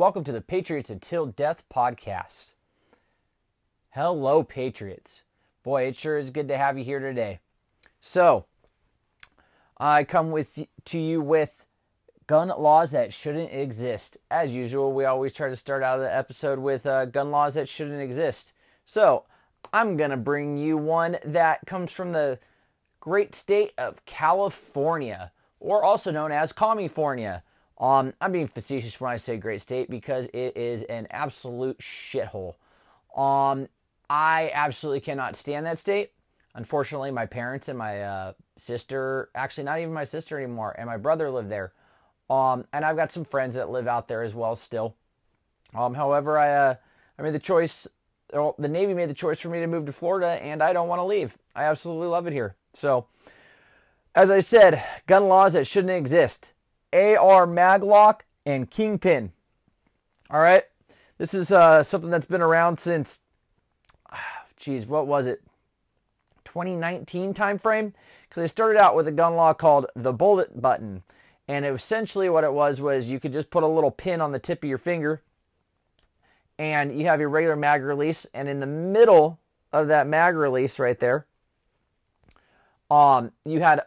Welcome to the Patriots Until Death podcast. Hello, Patriots. Boy, it sure is good to have you here today. So, I come with to you with gun laws that shouldn't exist. As usual, we always try to start out the episode with uh, gun laws that shouldn't exist. So, I'm going to bring you one that comes from the great state of California, or also known as California. Um, I'm being facetious when I say great state because it is an absolute shithole. Um, I absolutely cannot stand that state. Unfortunately, my parents and my uh, sister, actually not even my sister anymore, and my brother live there. Um, and I've got some friends that live out there as well still. Um, however, I uh, I made the choice. Well, the Navy made the choice for me to move to Florida, and I don't want to leave. I absolutely love it here. So, as I said, gun laws that shouldn't exist. AR Maglock and Kingpin. All right, this is uh, something that's been around since, geez, what was it? 2019 timeframe? Because they started out with a gun law called the bullet button, and essentially what it was was you could just put a little pin on the tip of your finger, and you have your regular mag release, and in the middle of that mag release right there, um, you had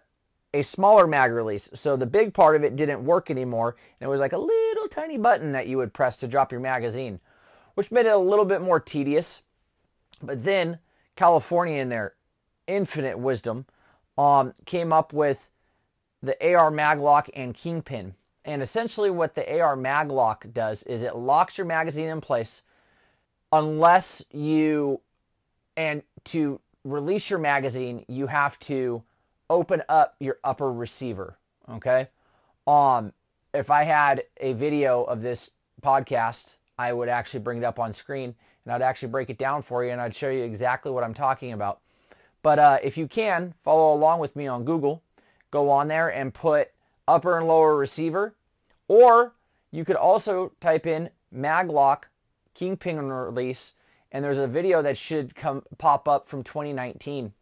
a smaller mag release. So the big part of it didn't work anymore. And it was like a little tiny button that you would press to drop your magazine, which made it a little bit more tedious. But then California, in their infinite wisdom, um, came up with the AR Maglock and Kingpin. And essentially, what the AR Maglock does is it locks your magazine in place unless you, and to release your magazine, you have to open up your upper receiver. Okay. Um, if I had a video of this podcast, I would actually bring it up on screen and I'd actually break it down for you and I'd show you exactly what I'm talking about. But uh, if you can, follow along with me on Google. Go on there and put upper and lower receiver. Or you could also type in Maglock Kingpin release and there's a video that should come pop up from 2019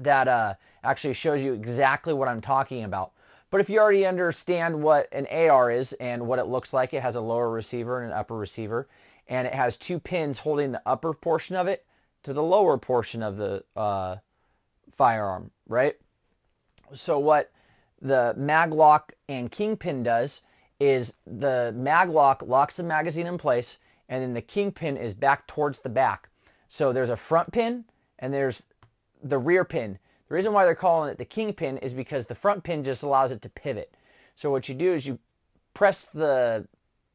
that uh, actually shows you exactly what I'm talking about. But if you already understand what an AR is and what it looks like, it has a lower receiver and an upper receiver, and it has two pins holding the upper portion of it to the lower portion of the uh, firearm, right? So what the maglock and kingpin does is the maglock locks the magazine in place, and then the kingpin is back towards the back. So there's a front pin and there's the rear pin. The reason why they're calling it the kingpin is because the front pin just allows it to pivot. So what you do is you press the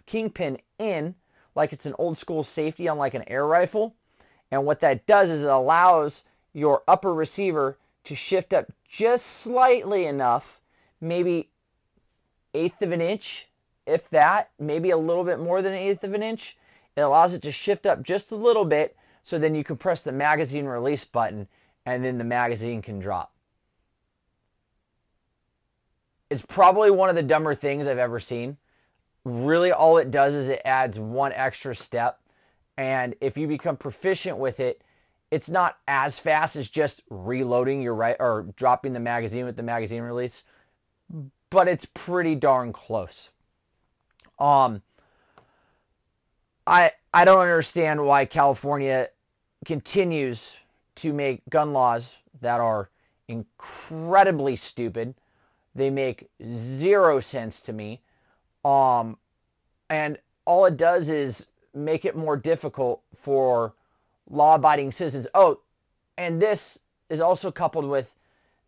kingpin in like it's an old school safety on like an air rifle. And what that does is it allows your upper receiver to shift up just slightly enough, maybe eighth of an inch, if that, maybe a little bit more than an eighth of an inch. It allows it to shift up just a little bit so then you can press the magazine release button and then the magazine can drop. It's probably one of the dumber things I've ever seen. Really, all it does is it adds one extra step. And if you become proficient with it, it's not as fast as just reloading your right or dropping the magazine with the magazine release, but it's pretty darn close. Um, I I don't understand why California continues to make gun laws that are incredibly stupid. They make zero sense to me. Um, and all it does is make it more difficult for law abiding citizens. Oh, and this is also coupled with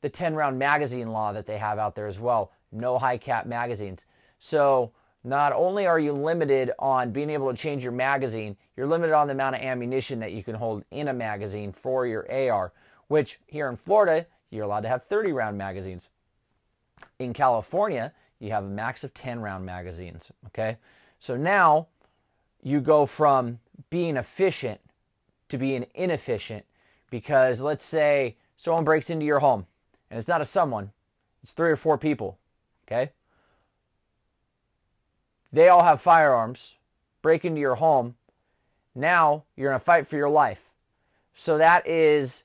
the 10 round magazine law that they have out there as well. No high cap magazines. So not only are you limited on being able to change your magazine, you're limited on the amount of ammunition that you can hold in a magazine for your AR, which here in Florida, you're allowed to have 30 round magazines. In California, you have a max of 10 round magazines, okay? So now you go from being efficient to being inefficient because let's say someone breaks into your home and it's not a someone, it's three or four people, okay? They all have firearms, break into your home. Now you're in a fight for your life. So that is,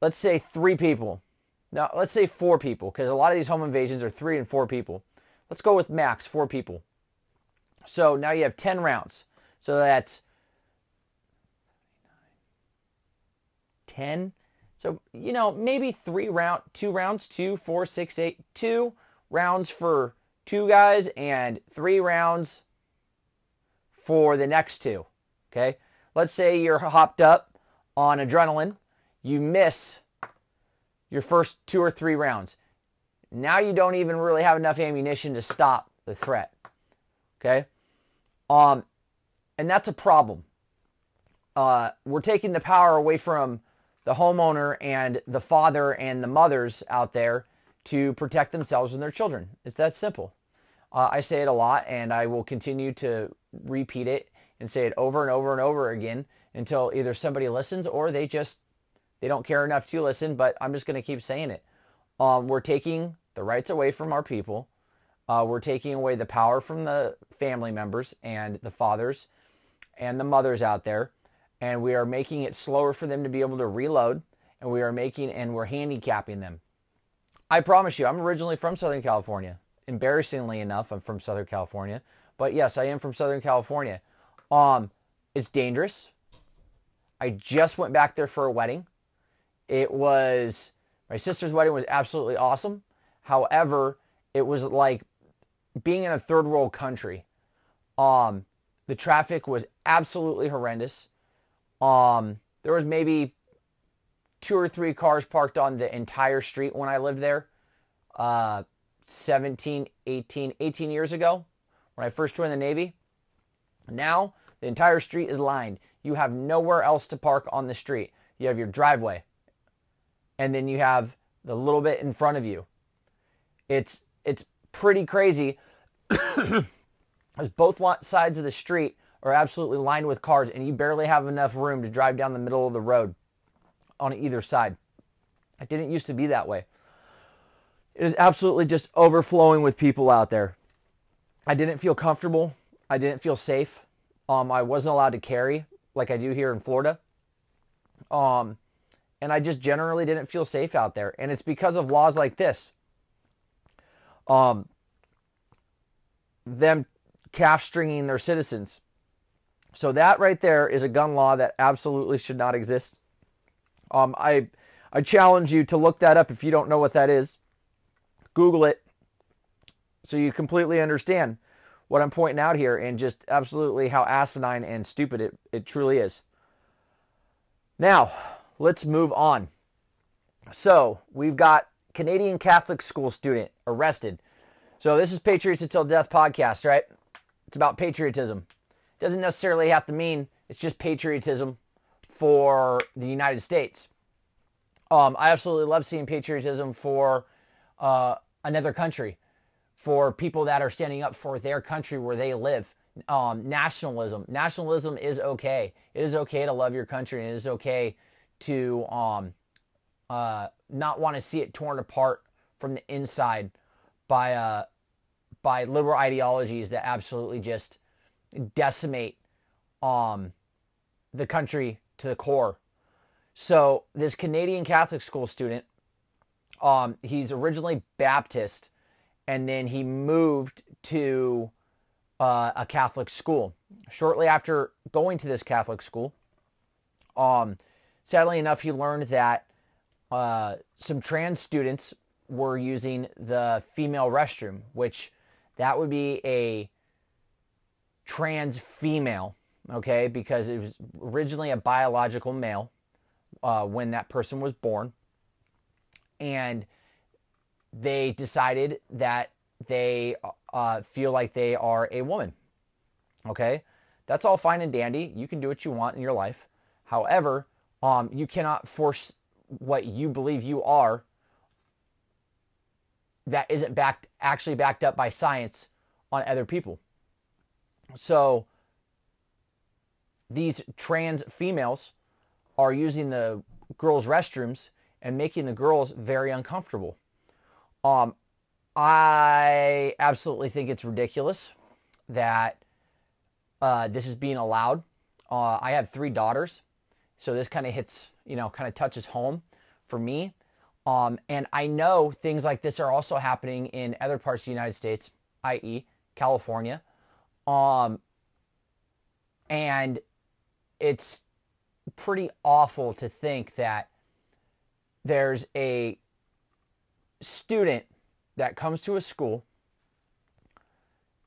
let's say, three people. Now, let's say four people, because a lot of these home invasions are three and four people. Let's go with max, four people. So now you have 10 rounds. So that's 10. So, you know, maybe three round, two rounds, two, four, six, eight, two rounds for two guys and three rounds for the next two. Okay. Let's say you're hopped up on adrenaline. You miss your first two or three rounds. Now you don't even really have enough ammunition to stop the threat. Okay. Um, and that's a problem. Uh, we're taking the power away from the homeowner and the father and the mothers out there to protect themselves and their children. It's that simple. Uh, I say it a lot, and I will continue to repeat it and say it over and over and over again until either somebody listens or they just they don't care enough to listen. But I'm just going to keep saying it. Um, we're taking the rights away from our people. Uh, we're taking away the power from the family members and the fathers and the mothers out there, and we are making it slower for them to be able to reload, and we are making and we're handicapping them. I promise you, I'm originally from Southern California. Embarrassingly enough, I'm from Southern California, but yes, I am from Southern California. Um, it's dangerous. I just went back there for a wedding. It was my sister's wedding was absolutely awesome. However, it was like being in a third world country. Um, the traffic was absolutely horrendous. Um, there was maybe two or three cars parked on the entire street when I lived there. Uh, 17, 18, 18 years ago when I first joined the Navy. Now the entire street is lined. You have nowhere else to park on the street. You have your driveway, and then you have the little bit in front of you. It's it's pretty crazy. Both sides of the street are absolutely lined with cars, and you barely have enough room to drive down the middle of the road on either side. It didn't used to be that way. It is absolutely just overflowing with people out there. I didn't feel comfortable. I didn't feel safe. Um, I wasn't allowed to carry like I do here in Florida. Um, and I just generally didn't feel safe out there. And it's because of laws like this. Um, them calf stringing their citizens. So that right there is a gun law that absolutely should not exist. Um, I I challenge you to look that up if you don't know what that is. Google it so you completely understand what I'm pointing out here and just absolutely how asinine and stupid it, it truly is. Now, let's move on. So, we've got Canadian Catholic school student arrested. So, this is Patriots Until Death podcast, right? It's about patriotism. Doesn't necessarily have to mean it's just patriotism for the United States. Um, I absolutely love seeing patriotism for uh, another country, for people that are standing up for their country where they live. Um, nationalism. Nationalism is okay. It is okay to love your country, and it is okay to um, uh, not want to see it torn apart from the inside by uh, by liberal ideologies that absolutely just decimate um, the country to the core. So this Canadian Catholic school student, um, he's originally Baptist, and then he moved to uh, a Catholic school. Shortly after going to this Catholic school, um, sadly enough, he learned that uh, some trans students were using the female restroom, which that would be a trans female okay, because it was originally a biological male uh, when that person was born. And they decided that they uh, feel like they are a woman. Okay? That's all fine and dandy. You can do what you want in your life. However, um, you cannot force what you believe you are that isn't backed actually backed up by science on other people. So these trans females are using the girls' restrooms and making the girls very uncomfortable. Um, I absolutely think it's ridiculous that uh, this is being allowed. Uh, I have three daughters, so this kind of hits, you know, kind of touches home for me. Um, and I know things like this are also happening in other parts of the United States, i.e., California. Um, and it's pretty awful to think that there's a student that comes to a school.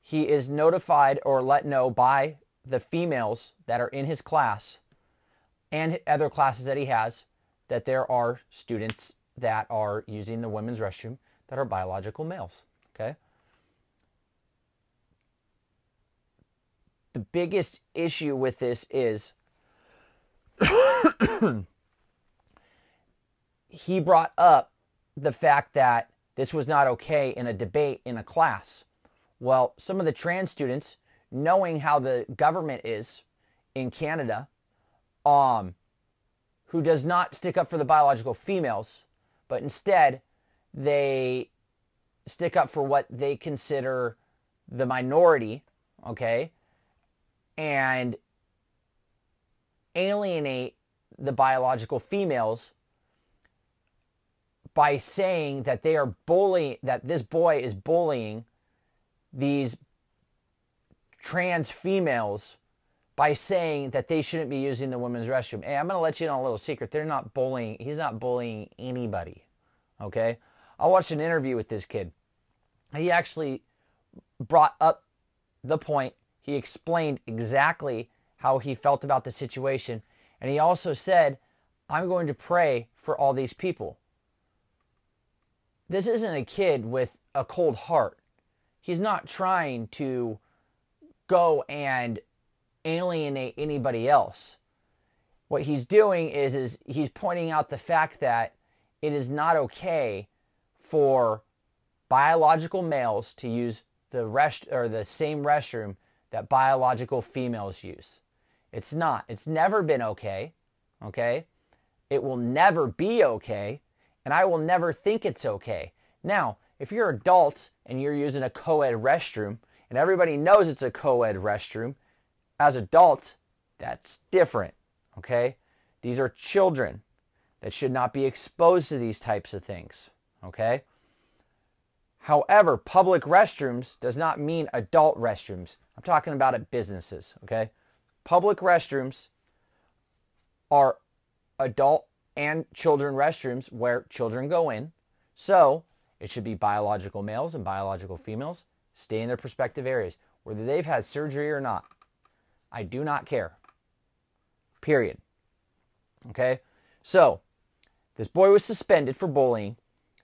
He is notified or let know by the females that are in his class and other classes that he has that there are students that are using the women's restroom that are biological males. Okay. The biggest issue with this is he brought up the fact that this was not okay in a debate in a class. Well, some of the trans students, knowing how the government is in Canada, um, who does not stick up for the biological females, but instead they stick up for what they consider the minority, okay, and alienate the biological females by saying that they are bullying that this boy is bullying these trans females by saying that they shouldn't be using the women's restroom. Hey, I'm going to let you know a little secret. They're not bullying. He's not bullying anybody. Okay? I watched an interview with this kid. He actually brought up the point. He explained exactly how he felt about the situation. And he also said, I'm going to pray for all these people. This isn't a kid with a cold heart. He's not trying to go and alienate anybody else. What he's doing is, is he's pointing out the fact that it is not okay for biological males to use the rest or the same restroom that biological females use. It's not. It's never been okay. Okay? It will never be okay, and I will never think it's okay. Now, if you're adults and you're using a co-ed restroom and everybody knows it's a co-ed restroom as adults, that's different. Okay? These are children that should not be exposed to these types of things. Okay? However, public restrooms does not mean adult restrooms. I'm talking about at businesses. Okay? Public restrooms are adult and children restrooms where children go in. So it should be biological males and biological females stay in their respective areas, whether they've had surgery or not. I do not care. Period. Okay? So, this boy was suspended for bullying.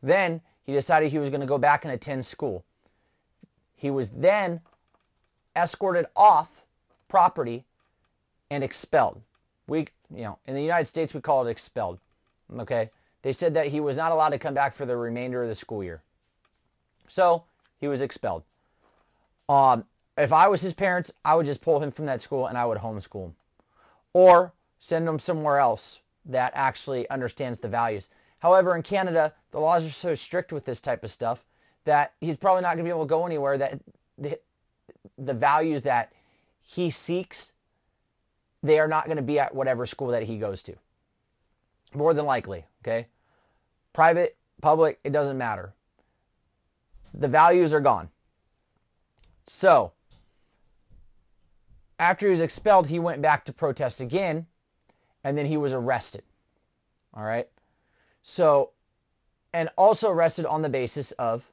Then he decided he was going to go back and attend school. He was then escorted off property and expelled. We, you know, in the United States we call it expelled. Okay? They said that he was not allowed to come back for the remainder of the school year. So, he was expelled. Um, if I was his parents, I would just pull him from that school and I would homeschool him. Or send him somewhere else that actually understands the values. However, in Canada, the laws are so strict with this type of stuff that he's probably not going to be able to go anywhere that the, the values that he seeks, they are not going to be at whatever school that he goes to. More than likely, okay? Private, public, it doesn't matter. The values are gone. So, after he was expelled, he went back to protest again, and then he was arrested. All right. So, and also arrested on the basis of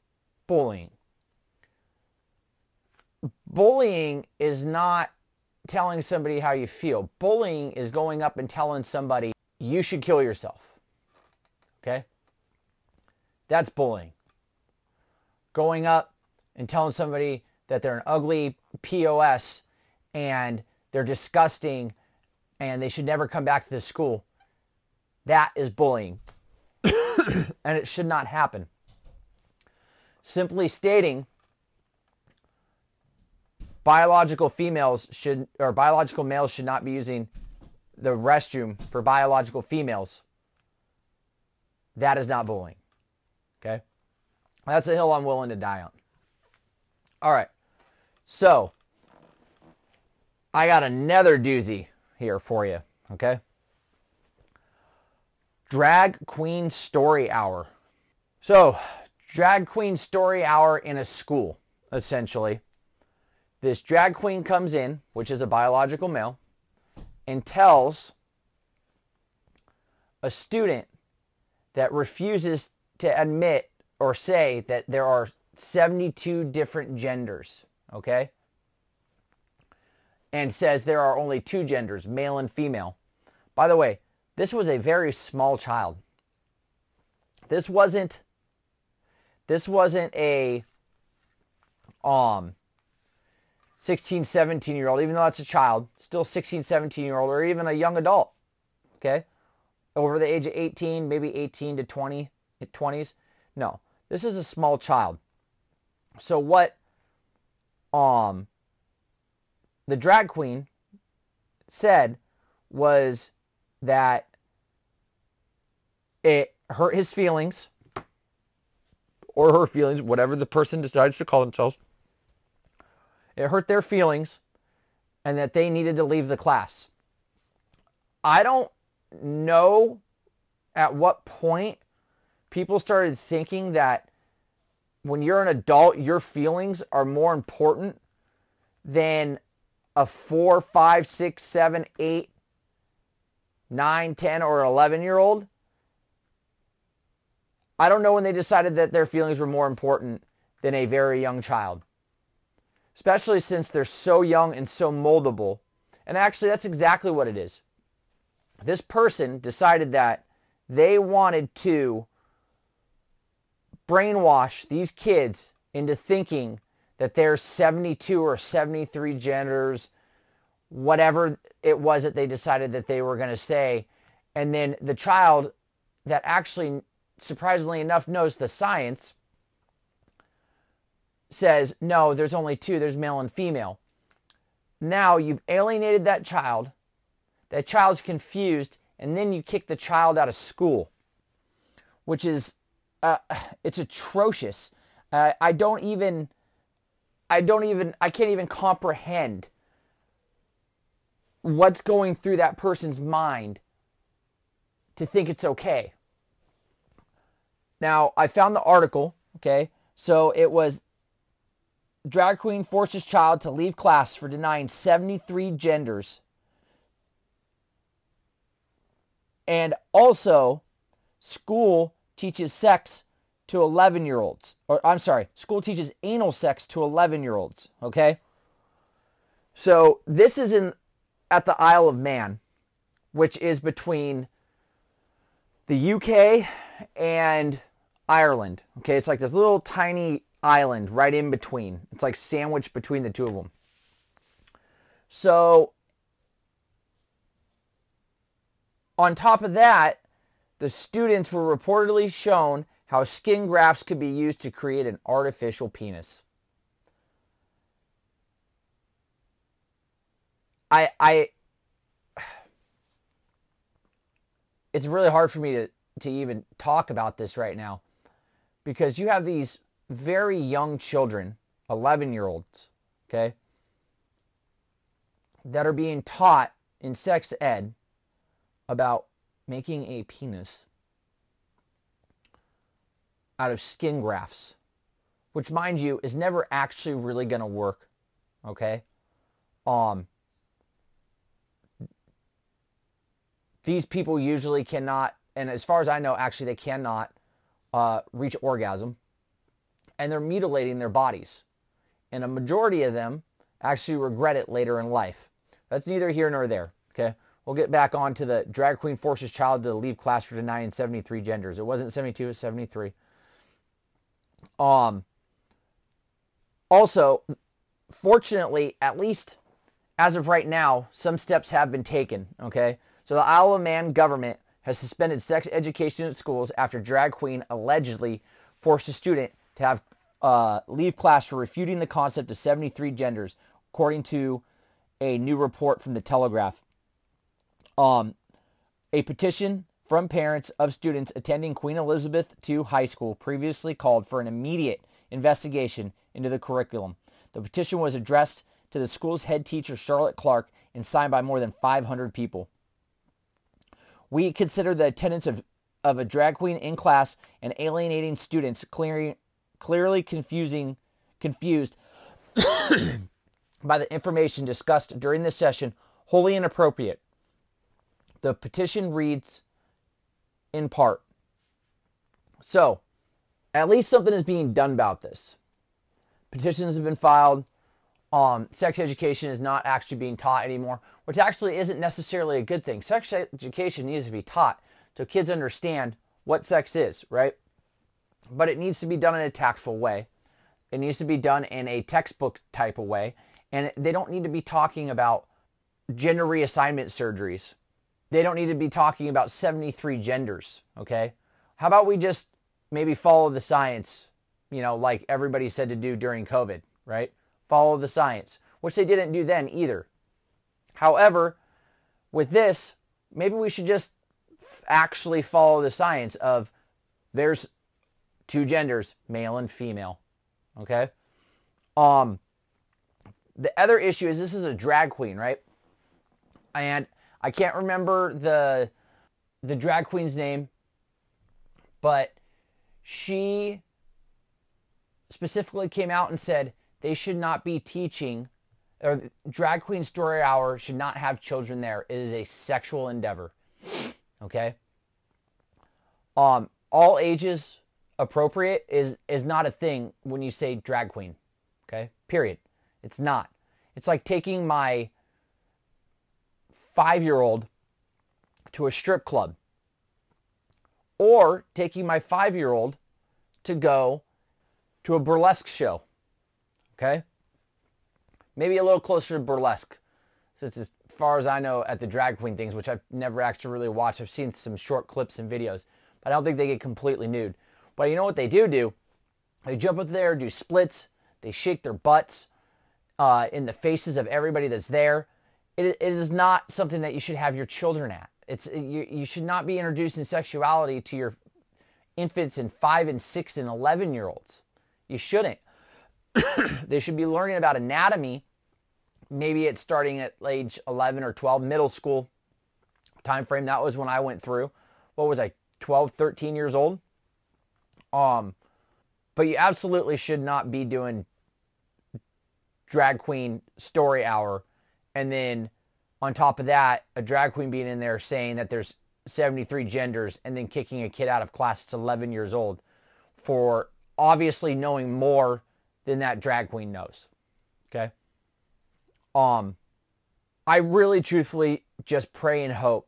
bullying. Bullying is not telling somebody how you feel. Bullying is going up and telling somebody you should kill yourself. Okay? That's bullying. Going up and telling somebody that they're an ugly POS and they're disgusting and they should never come back to this school. That is bullying. and it should not happen. Simply stating biological females should or biological males should not be using the restroom for biological females. That is not bullying. Okay? That's a hill I'm willing to die on. All right. So, I got another doozy here for you, okay? Drag Queen Story Hour. So, Drag Queen Story Hour in a school, essentially. This drag queen comes in, which is a biological male, and tells a student that refuses to admit or say that there are 72 different genders, okay? And says there are only two genders, male and female. By the way, this was a very small child. This wasn't this wasn't a um 16, 17 year old, even though that's a child, still 16, 17 year old, or even a young adult, okay? Over the age of 18, maybe 18 to 20, 20s. No, this is a small child. So what um the drag queen said was that it hurt his feelings or her feelings, whatever the person decides to call themselves. It hurt their feelings and that they needed to leave the class. I don't know at what point people started thinking that when you're an adult, your feelings are more important than a four, five, six, seven, eight, nine, ten, or 11 year old. I don't know when they decided that their feelings were more important than a very young child, especially since they're so young and so moldable. And actually, that's exactly what it is. This person decided that they wanted to brainwash these kids into thinking that there's 72 or 73 genders, whatever it was that they decided that they were going to say. And then the child that actually, surprisingly enough, knows the science says, no, there's only two, there's male and female. Now you've alienated that child. That child's confused, and then you kick the child out of school, which is uh, it's atrocious. Uh, I don't even, I don't even, I can't even comprehend what's going through that person's mind to think it's okay. Now, I found the article, okay? So it was drag queen forces child to leave class for denying 73 genders. And also, school teaches sex to 11 year olds. Or I'm sorry, school teaches anal sex to 11 year olds. Okay? So this is in at the Isle of Man, which is between the UK and Ireland. Okay, it's like this little tiny island right in between. It's like sandwiched between the two of them. So on top of that, the students were reportedly shown how skin grafts could be used to create an artificial penis. I I it's really hard for me to to even talk about this right now because you have these very young children, 11 year olds, okay, that are being taught in sex ed about making a penis out of skin grafts, which, mind you, is never actually really going to work. Okay? Um, these people usually cannot, and as far as I know, actually, they cannot uh, reach orgasm, and they're mutilating their bodies. And a majority of them actually regret it later in life. That's neither here nor there. Okay? We'll get back on to the drag queen forces child to leave class for denying 73 genders. It wasn't 72, it was 73. Um, also, fortunately, at least as of right now, some steps have been taken. Okay, so the Isle of Man government has suspended sex education at schools after drag queen allegedly forced a student to have uh, leave class for refuting the concept of 73 genders, according to a new report from the Telegraph. Um, a petition from parents of students attending Queen Elizabeth II High School previously called for an immediate investigation into the curriculum. The petition was addressed to the school's head teacher, Charlotte Clark, and signed by more than 500 people. We consider the attendance of, of a drag queen in class and alienating students clearly, clearly confusing, confused by the information discussed during this session wholly inappropriate. The petition reads in part. So, at least something is being done about this. Petitions have been filed. Um, sex education is not actually being taught anymore, which actually isn't necessarily a good thing. Sex education needs to be taught so kids understand what sex is, right? But it needs to be done in a tactful way. It needs to be done in a textbook type of way. And they don't need to be talking about gender reassignment surgeries. They don't need to be talking about 73 genders, okay? How about we just maybe follow the science, you know, like everybody said to do during COVID, right? Follow the science, which they didn't do then either. However, with this, maybe we should just actually follow the science of there's two genders, male and female. Okay? Um the other issue is this is a drag queen, right? And I can't remember the the drag queen's name, but she specifically came out and said they should not be teaching or drag queen story hour should not have children there. It is a sexual endeavor. Okay? Um all ages appropriate is is not a thing when you say drag queen. Okay? Period. It's not. It's like taking my 5-year-old to a strip club or taking my 5-year-old to go to a burlesque show. Okay? Maybe a little closer to burlesque since as far as I know at the drag queen things, which I've never actually really watched. I've seen some short clips and videos, but I don't think they get completely nude. But you know what they do do? They jump up there, do splits, they shake their butts uh, in the faces of everybody that's there. It, it is not something that you should have your children at. It's you, you should not be introducing sexuality to your infants and five and six and eleven year olds. You shouldn't. they should be learning about anatomy. Maybe it's starting at age 11 or 12, middle school time frame. That was when I went through. What was I, 12, 13 years old? Um, but you absolutely should not be doing drag queen story hour and then on top of that, a drag queen being in there saying that there's 73 genders and then kicking a kid out of class that's 11 years old for obviously knowing more than that drag queen knows. Okay? Um I really truthfully just pray and hope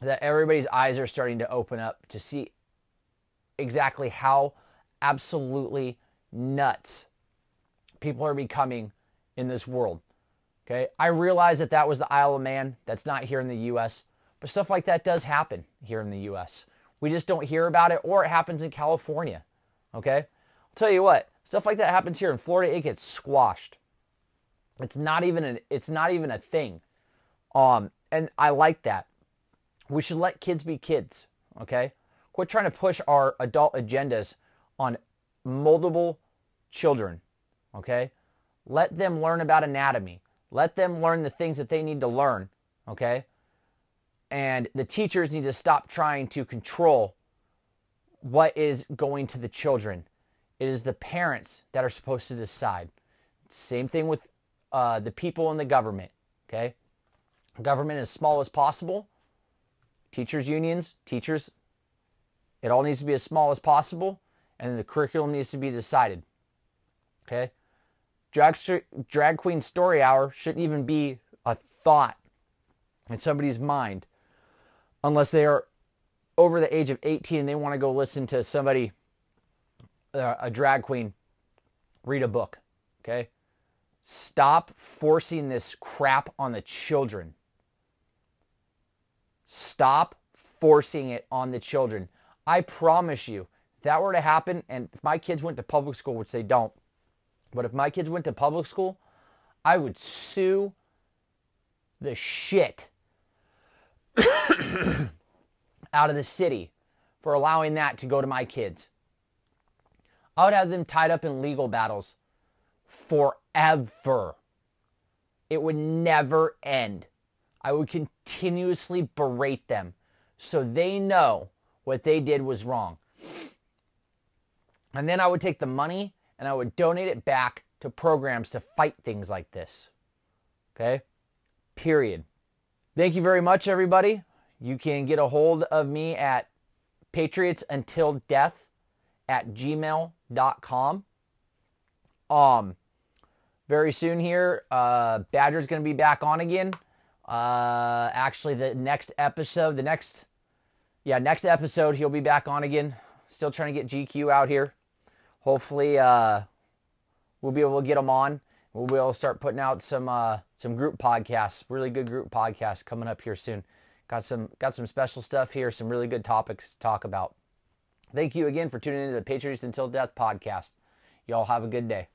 that everybody's eyes are starting to open up to see exactly how absolutely nuts people are becoming in this world. Okay? I realize that that was the Isle of Man. That's not here in the US, but stuff like that does happen here in the US. We just don't hear about it or it happens in California. Okay? I'll tell you what, stuff like that happens here in Florida, it gets squashed. It's not even an it's not even a thing. Um and I like that. We should let kids be kids, okay? Quit trying to push our adult agendas on multiple children, okay? Let them learn about anatomy. Let them learn the things that they need to learn, okay? And the teachers need to stop trying to control what is going to the children. It is the parents that are supposed to decide. Same thing with uh, the people in the government, okay? Government as small as possible. Teachers unions, teachers it all needs to be as small as possible, and the curriculum needs to be decided. Okay? Drag, drag Queen Story Hour shouldn't even be a thought in somebody's mind unless they are over the age of 18 and they want to go listen to somebody, uh, a drag queen, read a book. Okay? Stop forcing this crap on the children. Stop forcing it on the children. I promise you, if that were to happen, and if my kids went to public school, which they don't, but if my kids went to public school, I would sue the shit out of the city for allowing that to go to my kids. I would have them tied up in legal battles forever. It would never end. I would continuously berate them so they know what they did was wrong. And then I would take the money and I would donate it back to programs to fight things like this. Okay? Period. Thank you very much, everybody. You can get a hold of me at patriotsuntildeath at gmail.com. Um, very soon here, uh, Badger's going to be back on again. Uh, actually, the next episode, the next, yeah, next episode, he'll be back on again. Still trying to get GQ out here. Hopefully, uh, we'll be able to get him on. We'll be able to start putting out some uh, some group podcasts, really good group podcasts coming up here soon. Got some got some special stuff here, some really good topics to talk about. Thank you again for tuning into the Patriots Until Death podcast. Y'all have a good day.